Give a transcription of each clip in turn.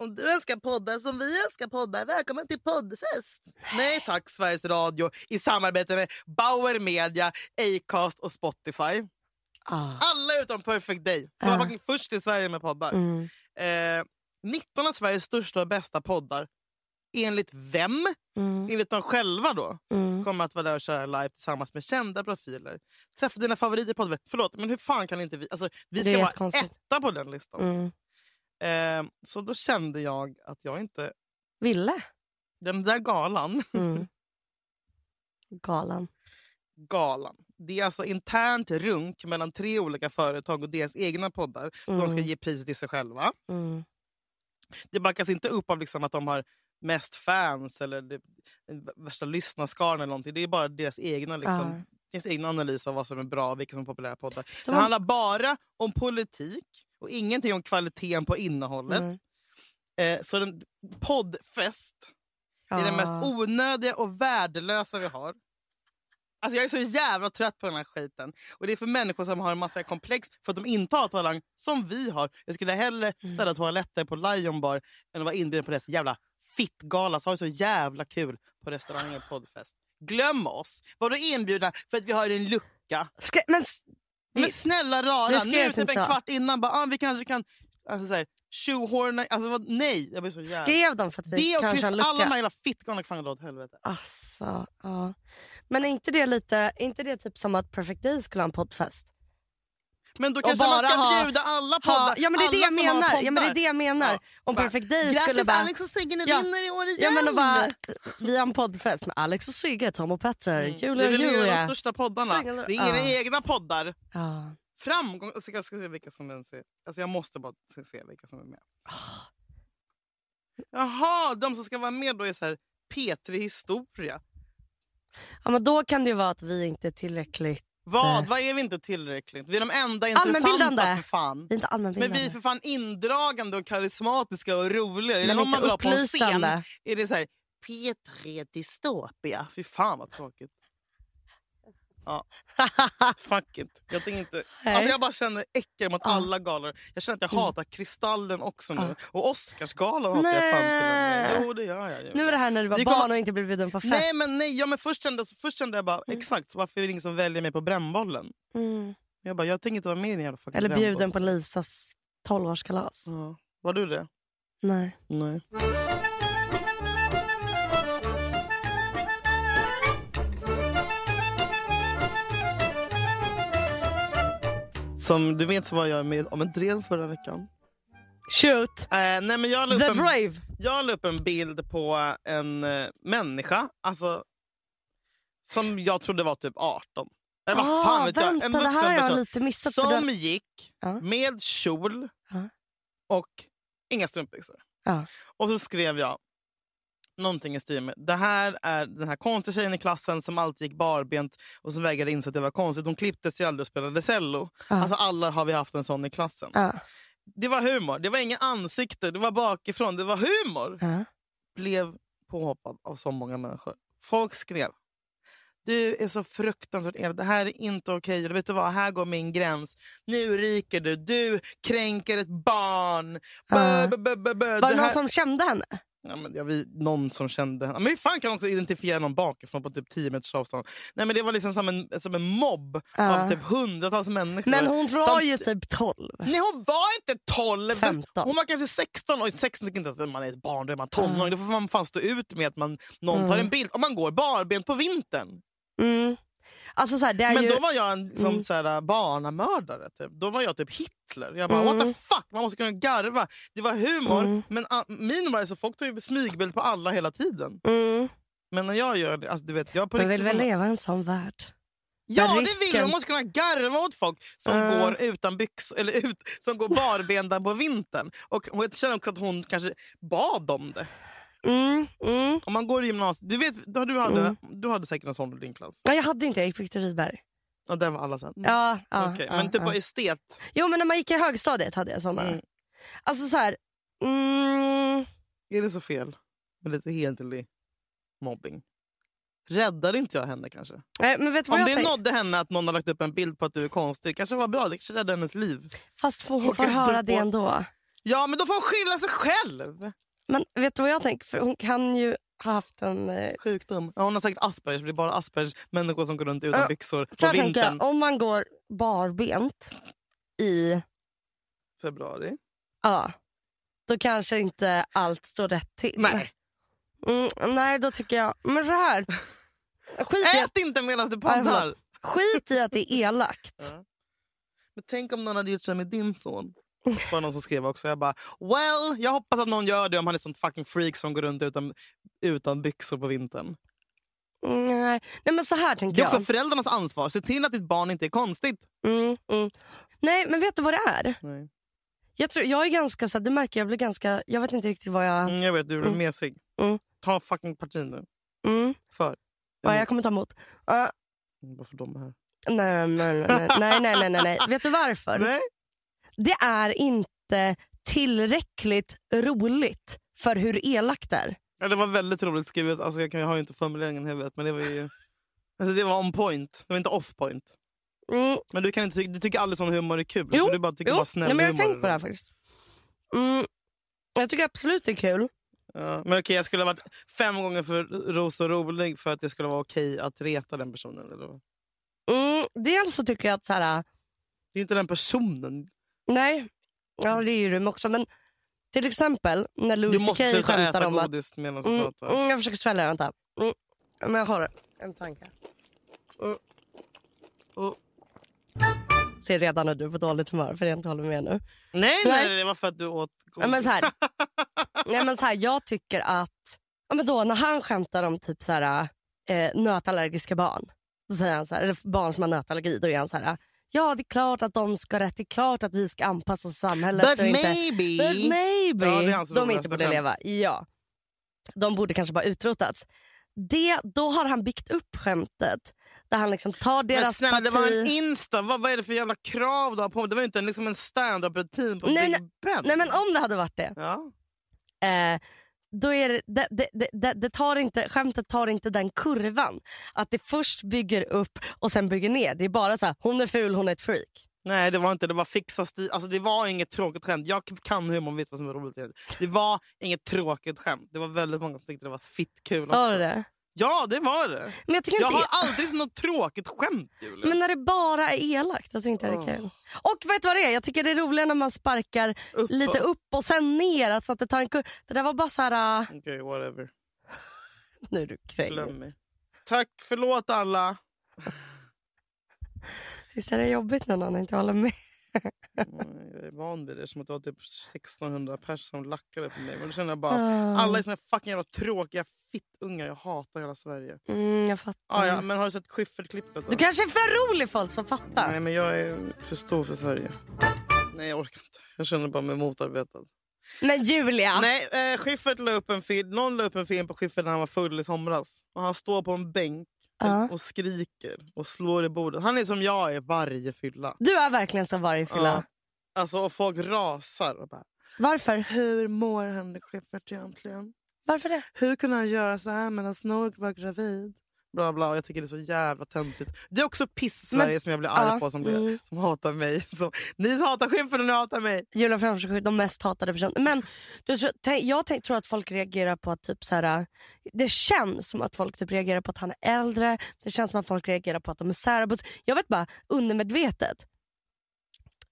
Om du älskar poddar som vi älskar poddar, välkommen till poddfest! Nej tack, Sveriges Radio i samarbete med Bauer Media, Acast och Spotify. Ah. Alla utom Perfect Day, som var fucking först i Sverige med poddar. Mm. Eh, 19 av Sveriges största och bästa poddar. Enligt vem? Mm. Enligt dem själva då. Mm. Kommer att vara där och köra live tillsammans med kända profiler. Träffa dina favoriter podden. Förlåt, men hur fan kan inte vi... Alltså, vi ska vara jättekonstigt. etta på den listan. Mm. Eh, så då kände jag att jag inte... Ville. Den där galan, Mm. Galan. galan. Det är alltså internt runk mellan tre olika företag och deras egna poddar. De ska Mm. ge priset till sig själva. Mm. Det backas inte upp av liksom att de har mest fans eller det, värsta lyssnarskaran eller någonting. Det är bara deras egna, liksom, deras egna analys av vad som är bra och vilka som är populära poddar. Så Det handlar bara om politik och ingenting om kvaliteten på innehållet. Mm. Eh, så den, poddfest är det mest Ah. onödiga och värdelösa vi har. Alltså jag är så jävla trött på den här skiten. Och Det är för människor som har en massa komplex för att de inte har talang som vi har. Jag skulle hellre Mm. ställa toaletter på Lion Bar än att vara inbjuden på deras jävla fittgala. Så har vi så jävla kul på restaurangen poddfest. Glöm oss! Var du inbjudna för att vi har en lucka? Ska, men, Men snälla rara, nu typ en så. kvart innan bara, ah, vi kanske kan alltså, så här, tjohorna, alltså vad, nej. Jag blir så jävla... skrev de för att vi Det och kanske har en Christ, alla de lucka? här jävla fittgalna kan dra åt helvete. Alltså, ja. Men är inte det lite, är inte det typ som att Perfect Day skulle ha en poddfest? Men då kanske man bara ska ha- bjuda alla poddar. Ha, ja men det är det jag menar. Ja, men det är det jag menar. Ja. Om Perfect Day Grattis skulle bara... Alex och Sigge, ni Ja. vinner i år igen! Ja men och bara, vi har en poddfest med Alex och Sigge, Tom och Petter, Mm. Julia och det är väl de Julia. största poddarna. Det är era Ja. egna poddar. Ja. Framgång... Alltså, jag ska se vilka som ens är. Alltså, jag måste bara se vilka som är med. Jaha, de som ska vara med då är så här P3 Historia. ja men då kan det ju vara att vi inte är tillräckligt... Vad? Vad är vi inte tillräckligt? Vi är de enda intressanta för fan. Vi Men vi är för fan indragande och karismatiska och roliga. Är det Men inte man vill ha på en scen är det så här P3 Dystopia. Fy fan vad tråkigt. Ja, fuck it. Jag, tänker inte, alltså jag bara känner äckel mot alla galor. Jag känner att jag Mm. hatar Kristallen också nu. Och Oscarsgalan hatar jag fan till och med. Jo det gör jag. ju. Nu är det här när du var Vi barn och inte blev bjuden på fest. Nej men nej, ja, men först, kände, först kände jag bara Mm. exakt varför är det ingen som väljer mig på brännbollen? mm. Jag bara jag tänker inte vara med i den jävla Eller bjuden på Lisas 12-årskalas. Ja. Var du det? Nej. Nej. Som du vet så var jag med om en drev förra veckan. Shoot! Eh, nej men jag, The en, Brave! jag la upp en bild på en eh, människa alltså, som jag trodde var typ 18. Eller vad Ah, fan vet jag? vänta, En det vuxen jag person lite missat. Som du... gick Ja. med kjol Ja. och inga strumpbyxor. Och så skrev jag någonting i stil med det här är den här konstiga tjejen i klassen som alltid gick barbent och som vägrade inse att det var konstigt. Hon klippte sig aldrig och spelade cello. Ja. Alltså alla har vi haft en sån i klassen. Ja. Det var humor. Det var inga ansikte. Det var bakifrån. Det var humor. Ja. Blev påhoppad av så många människor. Folk skrev. Du är så fruktansvärt elak. Det här är inte okej. Eller Vet du vad? Här går min gräns. Nu ryker du. Du kränker ett barn. Bö. Var det Det någon här- som kände henne? Ja, men jag vet, någon som kände henne. Men hur fan kan man identifiera någon bakifrån på typ 10 meters avstånd? Nej, men det var liksom som en, som en mobb Ja. av typ hundratals människor. Men hon var som- ju typ 12. Nej hon var inte 12! 15. Hon var kanske 16. Och 16 tycker inte att man är ett barn, då är man tonåring. Ja. Då får man fan stå ut med att man, någon Mm. tar en bild. Om man går barbent på vintern. Mm. Alltså så här, det är Men ju... då var jag en som Mm. så här, barnamördare. Typ. Då var jag typ Hitler. Jag bara, Mm. what the fuck? Man måste kunna garva. Det var humor. Mm. Men uh, min var så folk tog ju smygbild på alla hela tiden. Mm. Men när jag gör det, alltså, du vet, jag på Man vill väl som- leva i en sån värld? Ja Men det vill risken-! Man måste kunna garva åt folk som Mm. går utan byxor, eller ut, som går barbenta på vintern. Och och jag känner också att hon kanske bad om det. Mm. Mm. Om man går i gymnasiet, du vet, du, hade, Mm. du hade säkert en sån i din klass. Ja, jag hade inte, jag gick på Viktor Rydberg. Och där var alla sen. Ja, ja, Okej, ja, men typ ja. på estet. Jo men när man gick i högstadiet hade jag såna. Mm. Alltså så här... Mm, Är det så fel med lite hederlig mobbing? Räddade inte jag henne kanske? nej, men vet du vad Om det tänker? nådde henne att någon har lagt upp en bild på att du är konstig, kanske var bra, det kanske räddade hennes liv. Fast får hon får kanske höra det på- ändå. Ja, men då får hon skylla sig själv. Men vet du vad jag tänker? För hon kan ju ha haft en... Eh, Sjukdom. Ja, hon har säkert Aspergers, för det är bara Aspergers människor som går runt utan Ja, byxor på jag vintern. om man går barbent i... Februari. Ja, då kanske inte allt står rätt till. Nej. Mm, nej, då tycker jag... Men så här. Skit i, att, Ät inte medan du förlåt. skit i att det är elakt. Ja. Men tänk om någon hade gjort så med din son. Bara någon som skrev också. Jag bara, well, jag hoppas att någon gör det om han är sånt fucking freak som går runt utan, utan byxor på vintern. Mm, nej. nej, men så här Det tänker är också jag. föräldrarnas ansvar. Se till att ditt barn inte är konstigt. Mm, mm. Nej, men vet du vad det är? Nej. Jag, tror, jag är ganska... Så här, du märker, jag blir ganska... Jag vet inte riktigt vad jag... Mm, jag vet, du är Mm. mesig. Mm. Ta fucking parti nu. För. Ja, jag kommer ta emot. Ja, Varför de är här? nej, nej, nej, nej, nej, nej, nej, nej. Vet du varför? Nej. Det är inte tillräckligt roligt för hur elakt det är. Ja, det var väldigt roligt skrivet. Alltså, jag, kan, jag har ju inte formuleringen i huvudet. Men det var ju... Alltså, det var on point. Det var inte off point. Mm. Men du, kan inte, du tycker aldrig sån humor är kul. Jo, för du bara tycker Jo, bara snäll nej, men jag har tänkt på det här faktiskt. Mm. Jag tycker absolut det är kul. Ja, men okej, jag skulle ha varit fem gånger för ros och rolig för att det skulle vara okej att reta den personen. Eller? vad? Mm. Dels så tycker jag att så här, Det är inte den personen. Nej, ja det är ju det också. Men till exempel när Du Lucy måste sluta skämtar äta om att... godis medan du Mm, pratar. mm, jag försöker svälja, vänta. Mm. Men jag har en tanke. Mm. Och- Ser redan att du är på dåligt humör för jag inte håller med nu. Nej, nej, Nej. nej, det var för att du åt godis. Ja, men så här, nej, men så här, jag tycker att... Ja, men då, när han skämtar om typ så här, eh, nötallergiska barn, då säger han så här, eller barn som har nötallergi, då är han så här... Ja, det är klart att de ska rätt. Det är klart att vi ska anpassa samhället. But och inte, maybe. But maybe Ja, det är hans de inte borde leva. Ja. De borde kanske bara utrotats. Det, då har han byggt upp skämtet där han liksom tar deras Men snälla, parti. det var en Insta. Vad, vad är det för jävla krav du har på Det var ju inte liksom en stand-up-rutin på Nej, Big Ben. Nej men om det hade varit det. Ja. Eh, då är det, det, det, det, det, tar inte, skämtet tar inte den kurvan. Att det först bygger upp och sen bygger ner. Det är bara så här, hon är ful, hon är ett freak. Nej, det var inte. Det var fixa stil. Alltså, det var inget tråkigt skämt. Jag kan humor och vet vad som är roligt. Det var inget tråkigt skämt. Det var väldigt många som tyckte det var fitt kul också. Var det? Ja, det var det. Men jag tycker Jag inte... har aldrig något tråkigt skämt, Julia. Men när det bara är elakt, alltså inte är det kul. Och vet du vad det är? Jag tycker det är roligare när man sparkar Upp lite upp och sen ner. Alltså att det tar en kur- Det där var bara så här... Uh, Okej, whatever. nu är du krängd. Glöm mig. Tack, förlåt alla. Visst är det jobbigt när någon inte håller med? Mm, Jag är van vid det. Som att det var typ 1600 personer som lackade på mig. Men då känner jag bara, Ah. alla är såna fucking jävla tråkiga fittungar. Jag hatar hela Sverige. Mm, jag fattar. Ah, ja, men har du sett Schyffert-klippet? Du kanske är för rolig för oss att fatta. Nej, men jag är för stor för Sverige. Nej, jag orkar inte. Jag känner bara mig motarbetad. Men Julia! Nej, eh, Schyffert la upp en film, någon la upp en film på Schyffert när han var full i somras. Och han står på en bänk Ja. och skriker och slår i bordet. Han är som jag är varje fylla. Du är verkligen så varje fylla. Ja. Alltså, och folk rasar. Och bara, Varför? Hur mår Henrik Schyffert egentligen? Varför det? Hur kunde han göra så här medan Snork var gravid? Bla, bla. Och jag tycker det är så jävla töntigt. Det är också piss-Sverige Men- som jag blir arg ja, på. Som, blir, mm. som hatar mig. Som, ni hatar Schyffert och ni hatar mig. Julia Framförsjö är de mest hatade personerna. Men du, tänk- jag tänk, tror att folk reagerar på att typ så här, det känns som att folk typ reagerar på att han är äldre. Det känns som att folk reagerar på att de är särabos. Jag vet bara undermedvetet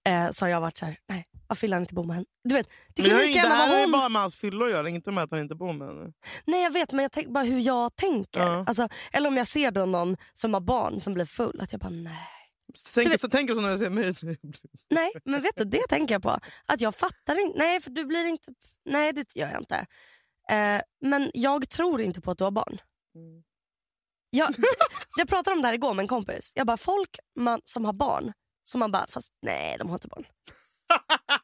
eh, så har jag varit så här, nej varför vill han inte bo med henne? Du vet, det kan ju- det här hon. bara med hans fyllor att göra, inte med att han inte bor med henne. Nej jag vet men jag tänker bara hur jag tänker. Ja. Alltså, eller om jag ser då någon som har barn som blir full, att jag bara nej. Så tänker, vet- så tänker du så när du ser mig? Nej, men vet du, det tänker jag på. Att jag fattar inte. Nej, för du blir inte... Nej, det gör jag inte. Eh, men jag tror inte på att du har barn. Mm. Jag, jag pratade om det här igår med en kompis. Jag bara, folk man, som har barn, som man bara, fast nej, de har inte barn.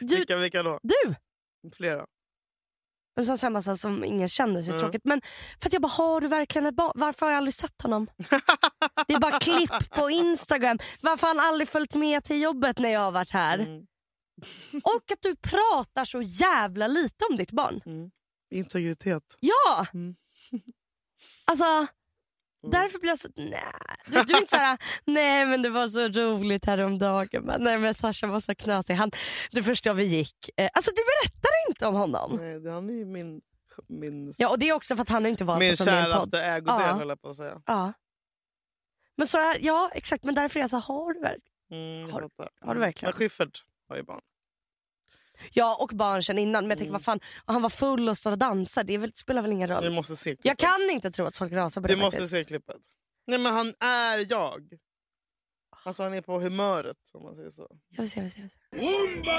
Du, vilka, vilka då? du! Flera. Och sen samma sak som ingen känner sig Mm. tråkigt. Men för att jag bara, har du verkligen ett barn? Varför har jag aldrig sett honom? Det är bara klipp på Instagram. Varför har han aldrig följt med till jobbet när jag har varit här? Mm. Och att du pratar så jävla lite om ditt barn. Mm. Integritet. Ja! Mm. Därför blir jag så, nej. Du, du är inte såhär, nej men det var så roligt häromdagen. Men, nej men Sasha var så knasig. Han, det första vi gick, eh, alltså du berättar inte om honom. Nej, han är ju min, min, Ja och det är också för att han inte valt min att vara med i en podd. käraste ägodel Ja. höll jag på att säga. Ja. Men så är, ja exakt, men därför är jag så har du verkligen? Mm, Har- har du verkligen? Men Schyffert har ju barn. Ja och barn sedan innan. Men jag Mm. tänker vad fan, han var full och står och dansar. Det är väl, spelar väl ingen roll. Du måste se klippet. Jag kan inte tro att folk rasar på det Du måste faktiskt. se klippet. Nej men han är jag. Alltså han är på humöret om man säger så. Jag vill se, jag vill se. Jag vill se.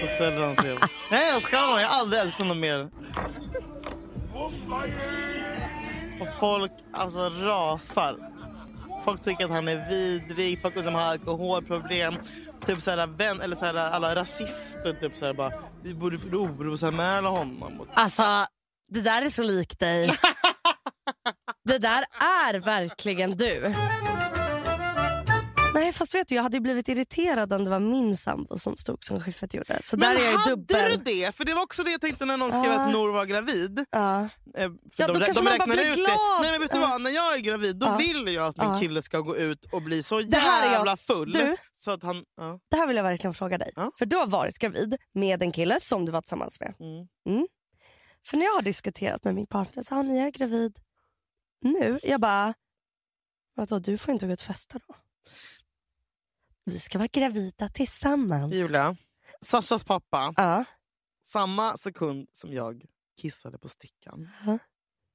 Då ställer han sig upp. Nej jag ska jag har aldrig älskat honom mer. Och folk alltså rasar. Folk tycker att han är vidrig, folk undrar om han har alkoholproblem. Typ såhär, vän, eller såhär, alla rasister typ såhär bara, vi borde orosanmäla honom. Alltså, det där är så likt dig. det där är verkligen du. Nej fast vet du, jag hade blivit irriterad om det var min sambo som stod som Schyffert gjorde. Så Men där är jag ju hade dubbel. du det? För det var också det jag tänkte när någon skrev Ja. att Nor var gravid. Eh, för Ja, de, då rä- kanske de man bara blir ut glad. det. Nej men vet du vad, när jag är gravid då vill jag att min kille ska gå ut och bli så jag- jävla full. Du? Så att han. Det här vill jag verkligen fråga dig. För du har varit gravid med en kille som du var tillsammans med. Mm. För när jag har diskuterat med min partner så har ni är gravid nu. Jag bara, vadå du får inte gå ut och festa då? Vi ska vara gravida tillsammans. Julia, Sashas pappa, Ja. samma sekund som jag kissade på stickan Ja.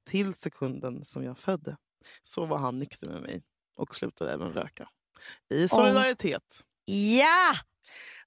till sekunden som jag födde så var han nykter med mig och slutade även röka. I solidaritet. Ja!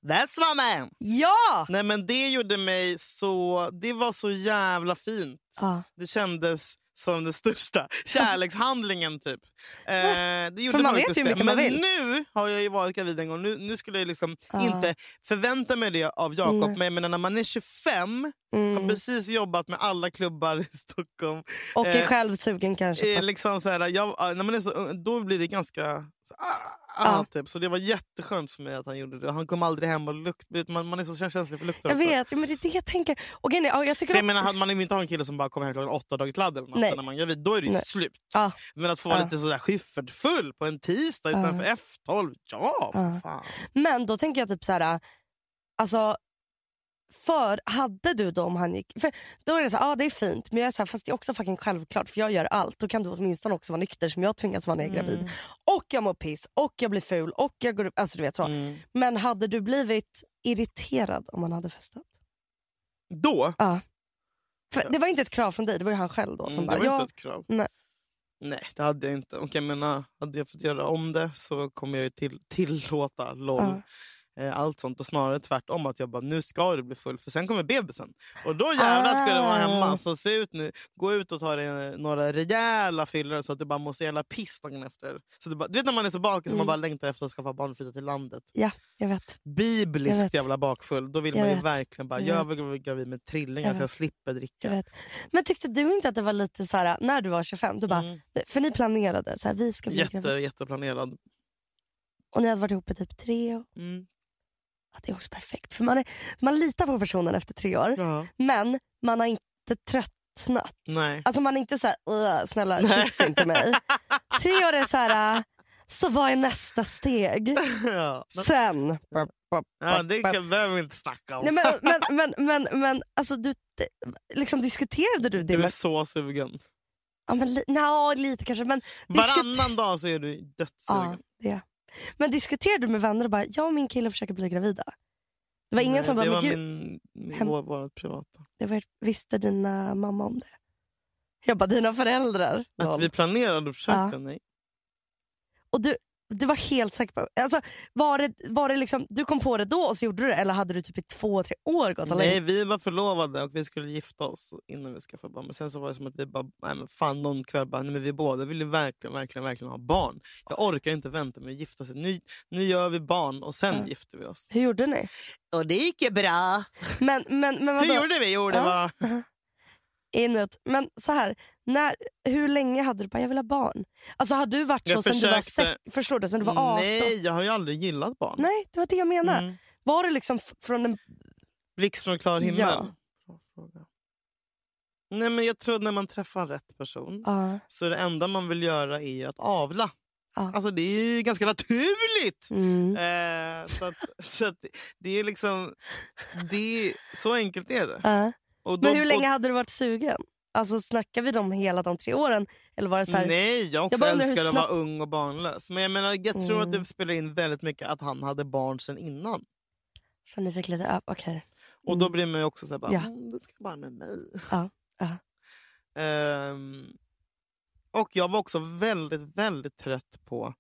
That's my man! Ja! Nej men det gjorde mig så... Det var så jävla fint. ja. Det kändes som den största kärlekshandlingen. typ. Eh, det gjorde För man vet ju hur mycket man Men vill. nu har jag ju varit gravid en gång. Nu, nu skulle jag liksom Ja. inte förvänta mig det av Jakob. Nej. Men jag menar, när man är 25, har Mm. precis jobbat med alla klubbar i Stockholm. Och är eh, själv sugen kanske. Eh, liksom så här, jag, ah, när man är så ung, då blir det ganska... Så, ah, ah, typ. så det var jätteskönt för mig att han gjorde det. Han kom aldrig hem och luktade. Man, man är så känslig för lukter Jag också. vet, men det är det jag tänker. Och ja, jag tycker Så jag menar, man vill inte ha en kille som bara kommer hem klockan åtta och dragit kladd eller något när man är gravid, då är det ju Nej. slut. Ja. Men att få vara Ja. lite sådär skifferfull på en tisdag utanför F12, ja, Ja. fan. Men då tänker jag typ så här. Alltså, för hade du då om han gick... För då är det så här, ja det är fint men jag är så här, fast det är också fucking självklart för jag gör allt. Då kan du åtminstone också vara nykter som jag tvingas vara när jag är gravid. Mm. Och jag mår piss och jag blir ful och jag går upp. Alltså du vet så. Mm. Men hade du blivit irriterad om han hade festat? Då? För Ja. Det var inte ett krav från dig, det var ju han själv då som Mm, bara, det var ja, inte ett krav. nej. Nej, det hade jag inte. Och jag menar, hade jag fått göra om det så kommer jag ju till, tillåta LOL. Ja. Eh, allt sånt och snarare tvärtom att jag bara nu ska du bli full för sen kommer bebisen. Och då jävlar ska du vara hemma. Ah. Så se ut nu, gå ut och ta dig eh, några rejäla fyllor så att du bara så jävla piss dagen efter. Så du, bara, du vet när man är så bakis som man Mm. bara längtar efter att skaffa barn och flytta till landet. ja jag vet. Jag Bibliskt vet. jävla bakfull. Då vill Jag man ju vet. verkligen bara, Jag jag vill vara gravid med trillingar Jag så jag slipper Jag dricka. Men tyckte du inte att det var lite så här när du var 25, du bara, Mm. för ni planerade så här, vi ska bli Jätte, gravida. jätteplanerad. Och ni hade varit ihop i typ tre år. Mm. Ja, det är också perfekt. För man, är, man litar på personen efter tre år, Ja. men man har inte tröttnat. Nej. Alltså man är inte så här, "Ugh, snälla kyss inte mig. Tre år är så här, äh, så vad är nästa steg? ja. Sen. ja, det kan, behöver vi inte snacka om. Nej, men, men, men, men, men alltså, du, liksom, diskuterade du det? du är så sugen. ja, men, li, nja, lite kanske. Men, Varannan dag så är du ja, dödssugen. det. Men diskuterade du med vänner och bara, jag och min kille försöker bli gravida? Det var ingen Nej, som bara, det var min, min, Hem- vår, vårt privata. det var, visste dina mamma om det? Jag bara, dina föräldrar? Att vi planerade och försökte, Ja. nej. Och du, du var helt säker på alltså, var det, var det liksom, Du kom på det då och så gjorde du det eller hade du typ i två, tre år gått Nej, vi var förlovade och vi skulle gifta oss innan vi skaffade barn. Men sen så var det som att vi bara, nej men fan någon kväll bara, nej men vi båda ville verkligen, verkligen, verkligen ha barn. Jag orkar inte vänta med att gifta sig. Nu, nu gör vi barn och sen Ja. gifter vi oss. Hur gjorde ni? Och det gick ju bra. Men, men, men Hur vadå? gjorde vi? Jo, det Ja. var... Inåt. Men så här, när, hur länge hade du bara, jag vill ha barn? Alltså har du varit så Jag sen du var försökte- sex, förstår du, sen du var 18? Nej, jag har ju aldrig gillat barn. Nej, det var det jag menar. Mm. Var det liksom från en... Blixt från klar himmel? Ja. Nej, men jag tror att när man träffar rätt person Ja. så det enda man vill göra är att avla. Ja. Alltså det är ju ganska naturligt. Mm. Eh, så att, så att det är liksom... Det så enkelt är det. Och då- Men hur länge och, hade du varit sugen? Alltså snackar vi om hela de tre åren? Eller var det så här, Nej, jag också Jag bara undrar hur älskar att vara ung och barnlös. Men jag, menar, jag tror att Mm. det spelar in väldigt mycket att han hade barn sen innan. så ni fick lite upp? Okej. Och då blir man ju också så här, bara, Ja. mm, du ska bara med mig. Ja, ja. Ehm, och jag var också väldigt, väldigt trött på...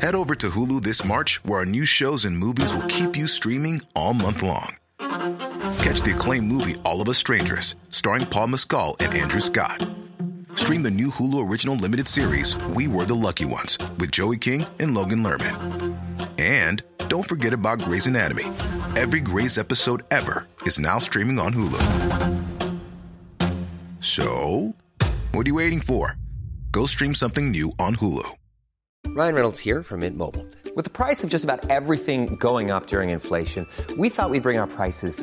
Head over to Hulu this March, where our new shows and movies will keep you streaming all month long. Catch the acclaimed movie All of Us Strangers, starring Paul Mescal and Andrew Scott. Stream the new Hulu original limited series We Were the Lucky Ones with Joey King and Logan Lerman. And don't forget about Grey's Anatomy. Every Grey's episode ever is now streaming on Hulu. So, what are you waiting for? Go stream something new on Hulu. Ryan Reynolds here from Mint Mobile. With the price of just about everything going up during inflation, we thought we'd bring our prices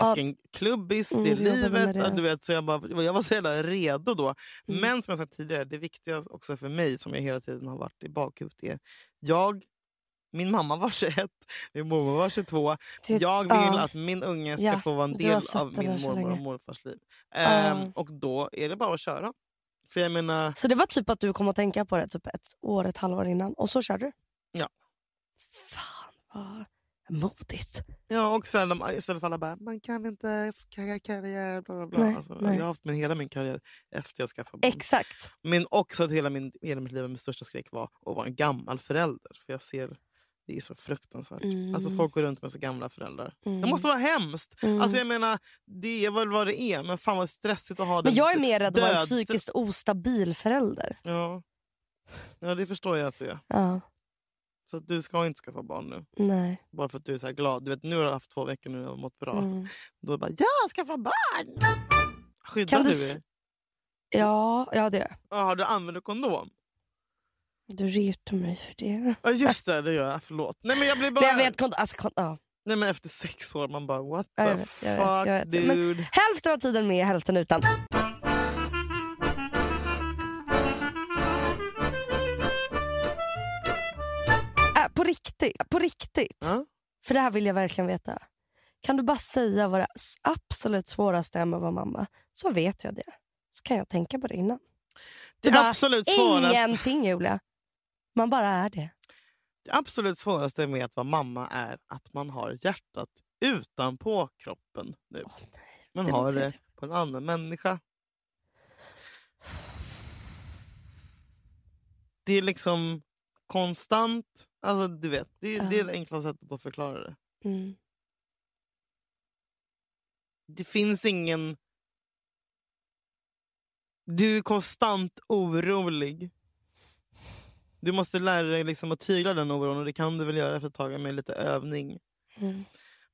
Fucking klubbis, Mm, det är livet. det. Du vet, så jag, bara, jag var så jävla redo då. Mm. Men som jag sagt tidigare, det viktiga också för mig som jag hela tiden har varit i bakhuvudet är jag, min mamma var 21, min mormor var 22. Det- jag vill ja. att min unge ska Ja, få vara en del av min mormor och morfars liv. Ja. Ehm, och då är det bara att köra. För jag menar, Så det var typ att du kom att tänka på det typ ett år, ett halvår innan och så körde du? Ja. Fan vad modigt. ja, och sen de, istället för alla bara, man kan inte karriär, karriär bla bla bla. Nej, alltså, nej. Jag har haft min, hela min karriär efter jag skaffade barn. Exakt. Men också att hela, min, hela mitt liv min största skräck var att vara en gammal förälder. För jag ser, det är så fruktansvärt. Mm. Alltså folk går runt med så gamla föräldrar. Mm. Det måste vara hemskt. Mm. Alltså jag menar, det är väl vad det är. Men fan vad stressigt att ha Men det. jag är mer rädd att vara en psykiskt ostabil förälder. Ja. ja, det förstår jag att du är. Ja, Så du ska inte skaffa barn nu. nej. Bara för att du är så glad. Du vet, nu har du haft två veckor nu och mått bra. Mm. Då är det bara, ja, skaffa barn! Skyddar Kan du du dig? Ja, ja det gör jag. Ja, har du använt kondom? Du retar mig för det. Ja, just det, det gör jag. Förlåt. Nej, men jag blir bara... Nej, jag vet, kont- alltså, kont- ja. Nej, men efter sex år, man bara what the vet, fuck jag vet, jag vet. Men- dude. Hälften av tiden med, hälften utan. Riktigt, på riktigt. Ja? För det här vill jag verkligen veta. Kan du bara säga vad det absolut svåraste är med att vara mamma? Så vet jag det. Så kan jag tänka på det innan. Det bara, absolut, svåraste, Ingenting Julia. Man bara är det. det absolut svåraste med att vara mamma är att man har hjärtat utanpå kroppen nu. Man det har det på en annan människa. Det är liksom konstant. Alltså du vet, det, det är Ja. det enkla sättet att förklara det. Mm. Det finns ingen... Du är konstant orolig. Du måste lära dig liksom att tygla den oron och det kan du väl göra efter ett tag med lite övning. Mm.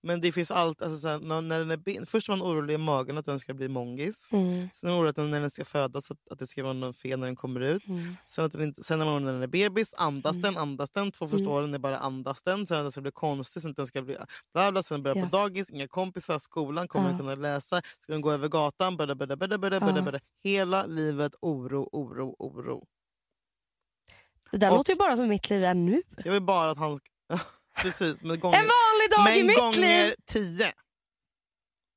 Men det finns allt, alltså så här, när, när den är, be- först är man orolig i magen att den ska bli mongis. Mm. Sen är man orolig att den, när den ska födas att, att det ska vara något fel när den kommer ut. Mm. Sen, att den inte, sen är man orolig när den är bebis, andas den, andas den. Två första Mm. åren är bara andas den. Sen att den ska bli konstig, sen att den ska bli bla bla. Sen börjar Ja. på dagis, inga kompisar, skolan, kommer den kunna läsa. Ska den gå över gatan, bada, bada, bada, bada, bada, bada. Hela livet oro, oro, oro. Det där Och- låter ju bara som mitt liv är nu. Jag vill bara att han... Precis, men gånger, En vanlig dag i men mitt gånger liv. tio.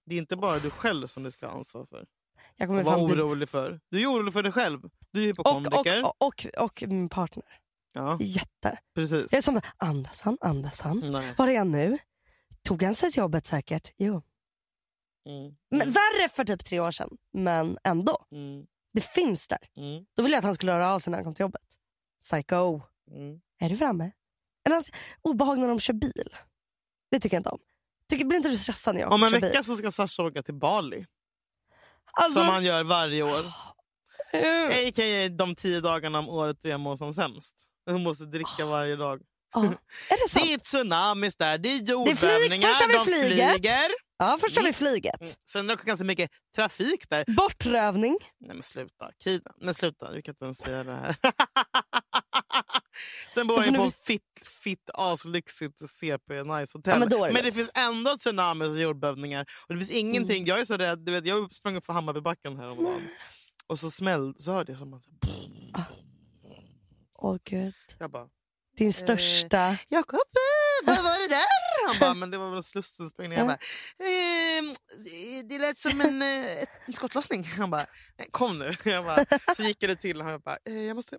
Det är inte bara du själv som du ska ha ansvar för. Jag kommer vara fan bli... orolig för. Du är orolig för dig själv. Du är hypokondriker. och, och, och, och min partner. Ja, Jätte. precis. Jag är som andas han, andas han. Nej. Var är han nu? Tog han sig till jobbet säkert? Jo. Mm. Men, Mm. värre för typ tre år sedan, men ändå. Mm. Det finns där. Mm. Då ville jag att han skulle höra av sig när han kom till jobbet. Psycho. Mm. Är du framme? Alltså, obehag när de kör bil. Det tycker jag inte om. Tycker, blir inte du stressad när jag Om en förbi? vecka så ska Sasha åka till Bali. Alltså, Som han gör varje år. eh, A.k.a. de tio dagarna om året jag mår som sämst. Hon måste dricka varje dag. ja. Är det sant? Det är tsunamis där, det är jordbävningar, först har vi de flyget. flyger. Ja, först har vi flyget. Mm. Sen är det ganska mycket trafik där. Bortrövning. Nej men sluta, Kida. Men sluta, vi kan inte ens säga det här. Sen bor för ju på en fitt, fitt aslyxigt CP nice hotell. Ja, men det det lugnt. finns ändå tsunamis och jordbävningar. Och det finns ingenting. Mm. Jag är så rädd. Du vet, jag sprang upp för Hammarbybacken häromdagen. Och så smällde, så hörde jag som att... Åh gud. Jag bara... Din största... Jakob, eh, vad var det där? Han bara, men det var väl Slussen sprängning. Jag Ja. bara, ehm, det lät som en, eh, skottlossning. Han bara, "Eh, kom nu. Jag bara, så gick det till. Han bara, eh, jag måste...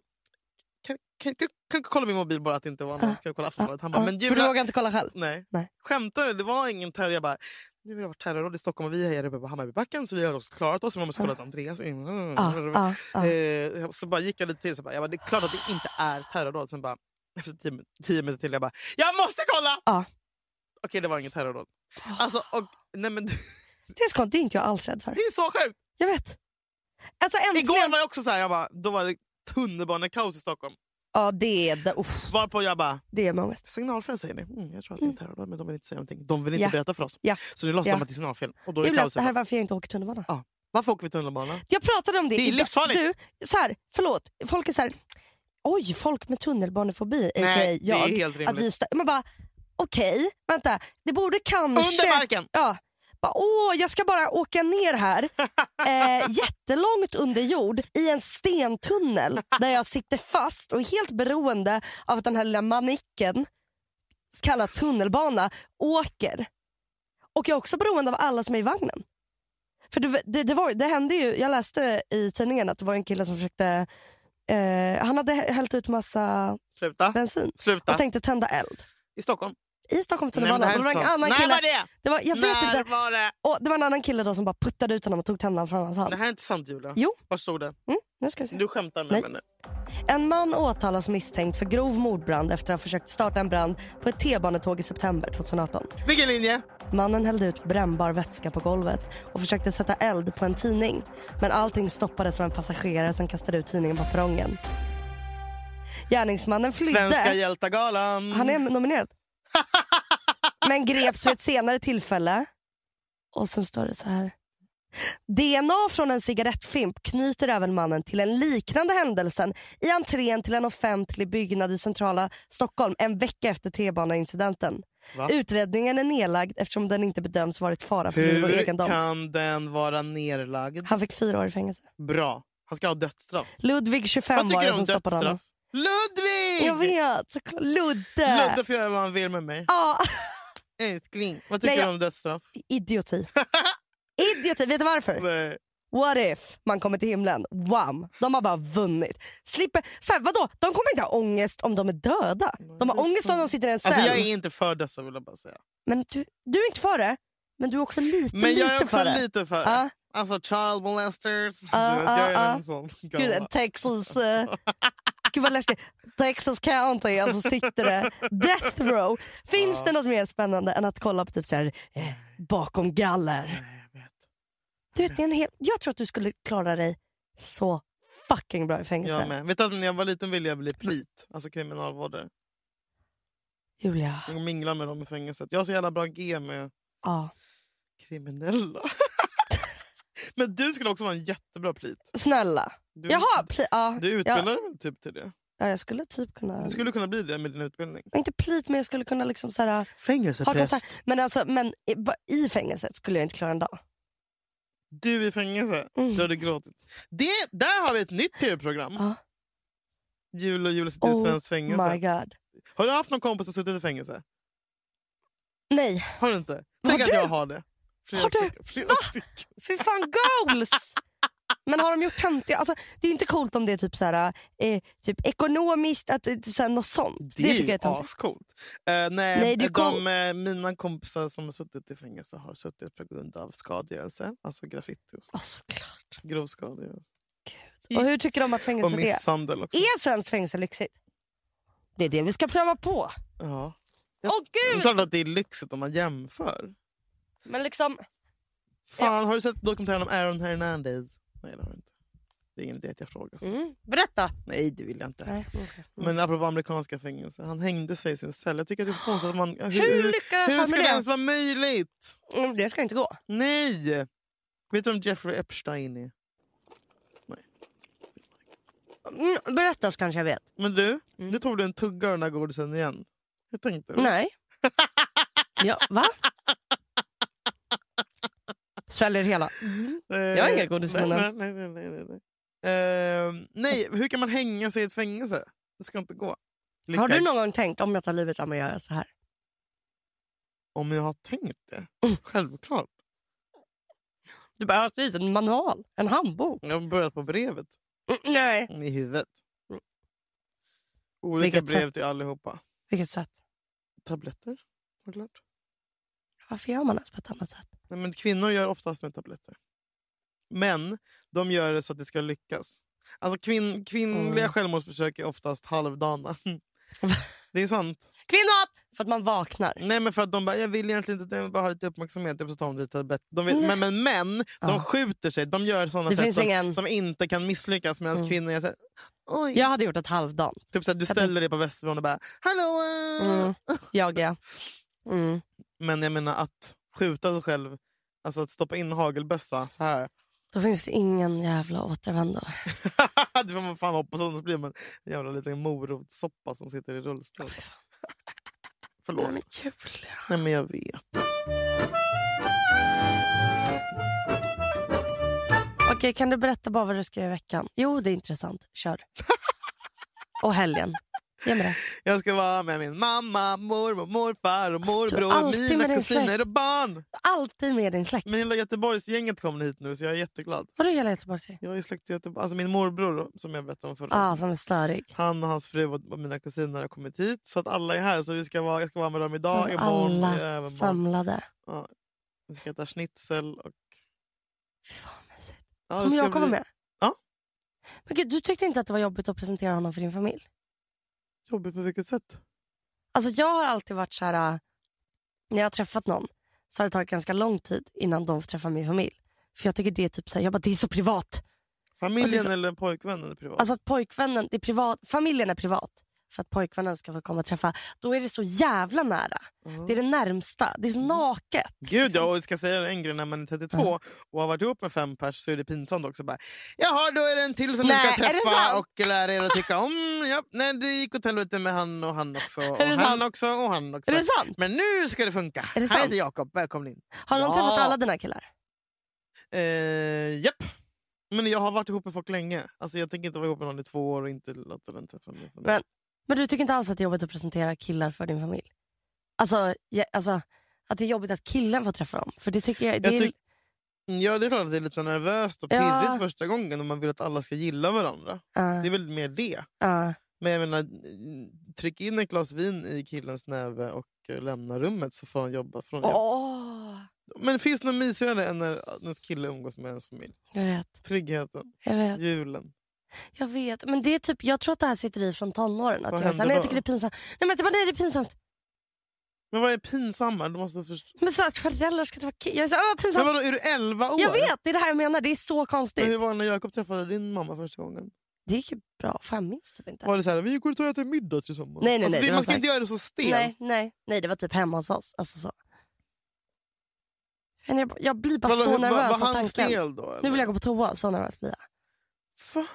Kan, kan, kan, kan kolla min mobil bara att det inte var något? Kan jag kolla Aftonbladet? Han bara, men för du Julia... vågar inte kolla själv? Nej. Nej. Skämtar du? Det var ingen terror. Jag bara, nu har det varit terrorråd i Stockholm och vi är uppe på Hammarbybacken så vi har också klarat oss. Man måste kolla att Andreas... Mm. Ja, ja. Eh, så bara gick jag lite till. Så bara, jag bara, det är klart att det inte är terrordåd. Sen bara, efter tio, tio minuter till, jag bara, jag måste kolla! Ja. Okej, det var inget terrordåd. Alltså, och, nej, men, det Det är skott, det är inte jag alls rädd för. är så sjukt! Jag vet. Alltså äntligen. Igår var jag också så här, jag bara, då var det tunnelbanekaos i Stockholm. Ja det är det. Uff, Varpå jag bara, det är ångest. signalfel säger ni. Mm, jag tror att det är en terrordåd men de vill inte säga någonting. De vill inte Ja. berätta för oss. Ja. Så nu låtsas Ja. de att det är signalfel. Och då är kaos. det här är varför jag inte åker tunnelbana. Ja. Varför åker vi tunnelbana? Jag pratade om det. Det är livsfarligt. Du, så här, förlåt. Folk är så här, oj folk med tunnelbanefobi, Nej, aka det är jag. helt rimligt. att vi man bara, okej, vänta. Det borde kanske... Under marken! Ja. Bara, åh, jag ska bara åka ner här eh, jättelångt under jord i en stentunnel där jag sitter fast och är helt beroende av att den här lilla manicken kallad tunnelbana åker. Och jag är också beroende av alla som är i vagnen. För det, det, det, var, det hände ju, jag läste i tidningen att det var en kille som försökte eh, han hade hällt ut massa Sluta. bensin Sluta. och tänkte tända eld. I Stockholm? I Stockholm Nej, det tunnelbana. Det var en annan kille. var det? Var, jag vet När inte. var det? Och det var en annan kille då som bara puttade ut honom och tog tändan från hans hand. Det här är inte sant Julia. Jo. Var stod det? Mm, nu ska vi se. Du skämtar med Nej. mig nu. En man åtalas misstänkt för grov mordbrand efter att ha försökt starta en brand på ett T-banetåg i september 2018. Vilken linje? Mannen hällde ut brännbar vätska på golvet och försökte sätta eld på en tidning. Men allting stoppades av en passagerare som kastade ut tidningen på perrongen. Gärningsmannen flydde. Svenska hjältagalan. Han är nominerad. Men greps vid ett senare tillfälle. Och sen står det så här. DNA från en cigarettfimp knyter även mannen till en liknande händelsen i entrén till en offentlig byggnad i centrala Stockholm en vecka efter T-banaincidenten. Va? Utredningen är nedlagd eftersom den inte bedöms varit fara för liv och Hur egendom. kan den vara nerlagd? Han fick fyra år i fängelse. Bra. Han ska ha dödsstraff. Ludvig 25 Vad var som om stoppade honom. Ludvig! Jag vet, såklart. Ludde. Ludde får göra vad han vill med mig. Ja, Älskling. Vad tycker Nej, jag- du om dödsstraff? idioti. idioti, vet du varför? Nej. What if man kommer till himlen? Wham! De har bara vunnit. Slipper, så här, vadå? De kommer inte ha ångest om de är döda. De har är ångest om de sitter i en cell. Alltså jag är inte för dessa vill jag bara säga. Men du, du är inte för det, men du är också lite, Men jag är lite också för det. lite för det. Ja. Alltså child molesters. Ja, du vet, jag är ja, en sån Gud, en Texas... Uh, gud vad läskigt. Texas County, alltså sitter det death row. Finns det något mer spännande än att kolla på typ så här, eh, bakom galler? Nej, jag vet. Du vet, det är en hel, jag tror att du skulle klara dig så fucking bra i fängelse. Jag med. Vet du när jag var liten ville jag bli plit, alltså kriminalvårdare. Julia. Jag minglar med dem i fängelset. Jag har så jävla bra G med Ja. kriminella. Men du skulle också vara en jättebra plit. Snälla. Du, Jaha, pli, ja. Du ja, utbildar dig väl typ till det? ja, jag skulle typ kunna... Du skulle kunna bli det med din utbildning. Inte plit, men jag skulle kunna liksom så här, ha Fängelsepräst. Men, alltså, men i, i fängelset skulle jag inte klara en dag. Du i fängelse. Mm. Du hade gråtit. Det, där har vi ett nytt tv-program. Ja. Jul och jul sitter i Oh svenskt fängelse. My god. Har du haft någon kompis som suttit i fängelse? Nej, Har du inte? Har Tänk att du? jag har det. Flera Har du? stycken. Flera Va? stycken. fy fan goals! Men har de gjort töntiga... Alltså, det är inte coolt om det är typ så här, eh, typ ekonomiskt, att, är så här, något sånt. Det, Det, tycker jag är ascoolt. Uh, nej, Nej, de, eh, mina kompisar som har suttit i fängelse har suttit på grund av skadegörelse. Alltså graffiti och så. Ja, såklart. grov skadegörelse. Och hur tycker de att Och fängelset är? misshandel också. Är svenskt fängelse lyxigt? Det är det vi ska pröva på. Ja. Åh Det är gud! klart att det är lyxigt om man jämför. Men liksom, Fan, har du sett dokumentären om Aaron Hernandez? Nej, det har jag inte. Det är ingen idé att jag frågar. så. mm, berätta. Nej, det vill jag inte. Nej, okej. Men apropå amerikanska fängelser, han hängde sig i sin cell. Jag tycker att det är så konstigt att man... Hur, Hur lyckades hur han ska med det det? ens vara möjligt? Mm, det ska inte gå. Nej! Vet du om Jeffrey Epstein är? Mm, berätta så kanske jag vet. Men du, Mm. nu tog du en tugga av den här godisen igen. Hur tänkte du? Nej. ja, va? Sväljer hela. Eh, Jag har inga godis i nej, munnen. nej, nej, nej, nej, nej. Ehm, nej, hur kan man hänga sig i ett fängelse? Det ska inte gå. Lycka. Har du någon gång tänkt om jag tar livet av mig att göra så här? Om jag har tänkt det? Självklart. Du bara, jag har skrivit en manual, en handbok. Jag har börjat på brevet Mm, nej. i huvudet. Mm. Olika Vilket brev sätt? till allihopa. Vilket sätt? Tabletter, såklart. Varför gör man det på ett annat sätt? Nej, men kvinnor gör oftast med tabletter. Men de gör det så att det ska lyckas. Alltså kvinn, kvinnliga Mm. självmordsförsök är oftast halvdana. det är sant. Kvinnor! För att man vaknar. Nej men för att de bara, jag vill egentligen inte, jag bara ha lite uppmärksamhet. Så tar de lite tablett. De vill, men, men män, de Ja. skjuter sig. De gör såna Det sätt finns som, ingen- som inte kan misslyckas. Medan Mm. kvinnor är såhär, oj. Jag hade gjort ett halvdan. Typ såhär, du ställer dig på Västerbron och bara, hallå! äh." Mm. Jag ja. Mm. Men jag menar att skjuta sig själv, alltså att stoppa in hagelbössa så här. Då finns det ingen jävla återvändo. det får man fan hoppas, annars blir man en jävla liten morotssoppa som sitter i rullstol. Förlåt. Nej, men Julia. Nej men jag vet. Okej, kan du berätta bara vad du ska göra i veckan? Jo, det är intressant. Kör. Och helgen. Jag ska vara med min mamma, mormor, morfar och Alltså, morbror. alltid Mina kusiner släkt. och barn. Alltid med din släkt. Men hela Göteborgsgänget kommer hit nu så jag är jätteglad. Vadå hela Göteborg? Jag är släkt i Göteborg. Alltså min morbror som jag berättade om förra Ah, som är störig. Han och hans fru och mina kusiner har kommit hit. Så att alla är här. Så vi ska vara, jag ska vara med dem idag, imorgon, i Alla övermorgon. samlade. Ja, vi ska äta schnitzel. Och, Fy fan vad mysigt. ja, Kommer jag komma bli med? Ja. Men gud, du tyckte inte att det var jobbigt att presentera honom för din familj? Jobbigt på vilket sätt? Alltså jag har alltid varit så här... äh, När jag har träffat någon så har det tagit ganska lång tid innan de får träffa min familj. För jag tycker det är typ så här, jag bara, det är så privat. Familjen så- eller pojkvännen är privat? Alltså att pojkvännen, det är privat, familjen är privat. För att pojkvännen ska få komma och träffa. Då är det så jävla nära. Mhm. Det är det närmsta. Det är så naket. Gud ja, och jag ska säga en grej när man är 32 och har varit ihop med fem pers så är det pinsamt också. Bara, Jaha, då är det en till som ni ska är träffa och lära er att tycka om. Ja, nej, det gick åt helvete med han och han också. Och Är han sant? också och han också. Är det sant? Men nu ska det funka. Är det Här sant? heter Jakob, välkommen in. Har de Ja. träffat alla dina killar? Eh, japp. Men jag har varit ihop med folk länge. Alltså, jag tänker inte vara ihop med någon i två år och inte låta den träffa mig. Men, men du tycker inte alls att det är jobbigt att presentera killar för din familj? Alltså, ja, alltså att det är jobbigt att killen får träffa dem? För det tycker jag... Det Jag tyck- Ja, det är klart att det är lite nervöst och Ja. pirrigt första gången och man vill att alla ska gilla varandra. Ja, Det är väl mer det. ja. Men jag menar, tryck in ett glas vin i killens näve och eh, lämna rummet så får han jobba. Från. Åh, Men finns det något mysigare än när ens kille umgås med ens familj? jag vet. Tryggheten, Jag vet. julen. Jag vet. Men det är typ, jag tror att det här sitter i från tonåren. Att Vad jag, så här, jag tycker det är pinsamt. Nej men det var nej, det är pinsamt. Men vad är pinsammare? Du måste förstå. Men så att föräldrar ska vara ki- Jag är så, Men pinsamt. vadå, är du 11 år? Jag vet, det är det här jag menar. Det är så Men konstigt. hur var det när Jakob träffade din mamma första gången? Det gick ju bra. Fan, jag minns typ inte. Var det så här, vi går och äter middag tillsammans? Nej, nej, alltså, nej, det, det man ska här- inte göra det så stelt. Nej, nej, nej, det var typ hemma hos oss. Alltså så. Men jag, jag blir bara så nervös var, av var han tanken. stel då? Nu vill jag gå på toa, så nervös blir jag. Va?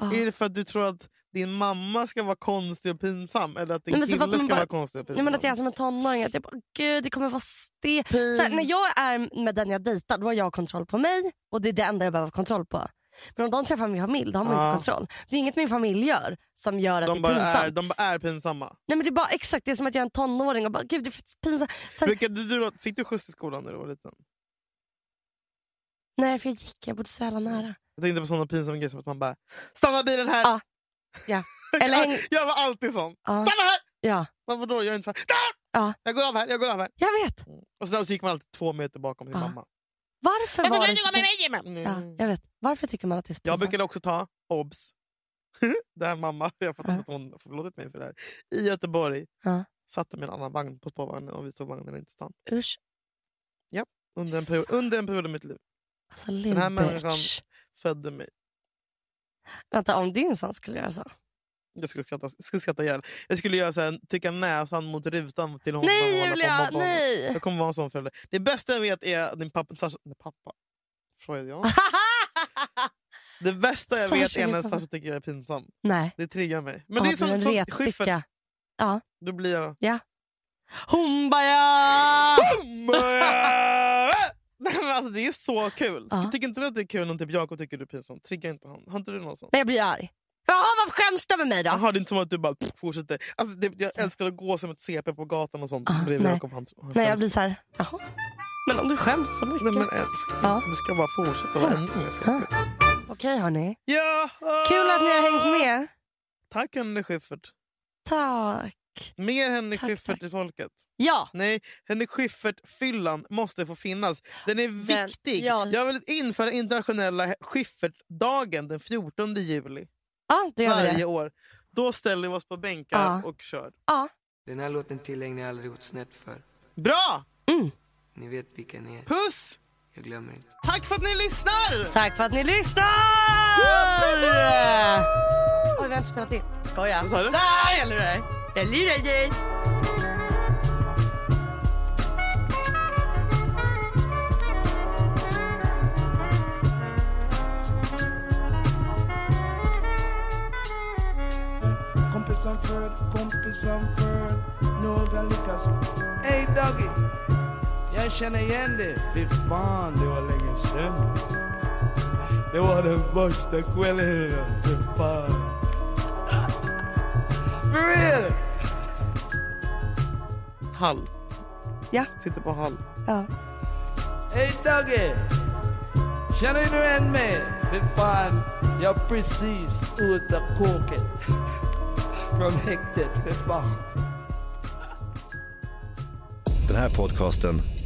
Ah. Är det för att du tror att din mamma ska vara konstig och pinsam? Eller att din men typ kille att ska bara- vara konstig och pinsam? Nej, men att jag är som en tonåring, att jag bara, gud det kommer vara här, när jag är med den jag dejtar, då har jag kontroll på mig och det är det enda jag behöver kontroll på. Men om de träffar min familj, då har man Ja. inte kontroll. Det är inget min familj gör som gör att de, det är pinsamt. är, de bara är pinsamma. Nej men det är bara exakt det är som att jag är en tonåring och bara, gud det är pinsamt. Så här, Brukade du, då- fick du skjuts i skolan när du var liten? nej för jag gick, jag bodde så jävla nära. Jag tänkte på sådana pinsamma grejer som att man bara Stanna bilen här! Ja. Ja. Eller häng... Jag var alltid sån. Ja. Stanna här! ja, Men vadå, jag är inte. Stanna! Ja. Jag går av här, jag går av här. jag vet. Och så, så gick man alltid två meter bakom sin Ja. mamma. Varför Jag var det gå med mig! Ja, Mm. jag vet. Varför tycker man att det är så Jag pinsamt? brukade också ta obs. där mamma, jag fattar Ja. inte att hon förlåtit mig för det här. I Göteborg Ja. satte mig en annan vagn på spårvagnen och vi såg vagnen inte stan. Usch. Ja. Under en period, under en period i mitt liv. Alltså Den här människan. Födde mig. Vänta, om din son skulle göra så? Jag skulle skratta, jag skulle skratta ihjäl. Jag skulle göra så här, tycka näsan mot rutan till honom. Nej Julia, nej! Jag kommer vara en sån förälder. Det bästa jag vet är din pappa... Sasha, nej, pappa. Freudian. Det bästa jag Sasha, vet är när. Sasha tycker jag är pinsam. nej. Det triggar mig. Men Ja, det är som, som. Schyffert. Ja. Då blir jag... Hon bara ja! Nej, men alltså, det är så kul. Ja. Tycker inte du att det är kul om typ Jakob tycker du är pinsam? Triggar inte han? Har inte du någon sån? Nej jag blir arg. Jaha varför skäms du över mig då? Jaha, det är inte som att du bara pff, fortsätter. Alltså, det, jag älskar att gå som ett CP på gatan och sånt. Ah, bredvid nej. Jakob. Han, han Nej jag blir så här, jaha. Men om du skäms så mycket. Nej men älskling, Ja. du ska bara fortsätta vara ännu mer CP. Okej hörni. Ja! Kul att ni har hängt med. Tack Henrik Schyffert. Tack. Mer Henrik Tack, Schyffert tack. i folket. Ja. Nej, Henrik Schyffert-fyllan måste få finnas. Den är Den- viktig. ja. Jag vill införa internationella Schyffert-dagen den 14 juli. Ja det gör Varje det. år. Då ställer vi oss på bänkar Ja. och kör. Ja. Den här låten tillägnar jag aldrig gått snett för. Bra! Ni vet vilka ni är. Puss! Jag glömmer inte. Tack för att ni lyssnar! Tack för att ni lyssnar! Oj vi har inte spelat in. Skoja. Vad sa du? Där jag lurar dig. Jag lurar dig. Kompis framför, kompis framför Några lyckas Ey Doggy Jag känner igen det Fy fan, det var länge sen Det var den första kvällen Fy fan For real! Hall. Ja. Sitter på Hall. Ja. Ey Doggy Känner du igen mig? Fy fan Jag är precis ut av kåken Från häktet, fy fan Den här podcasten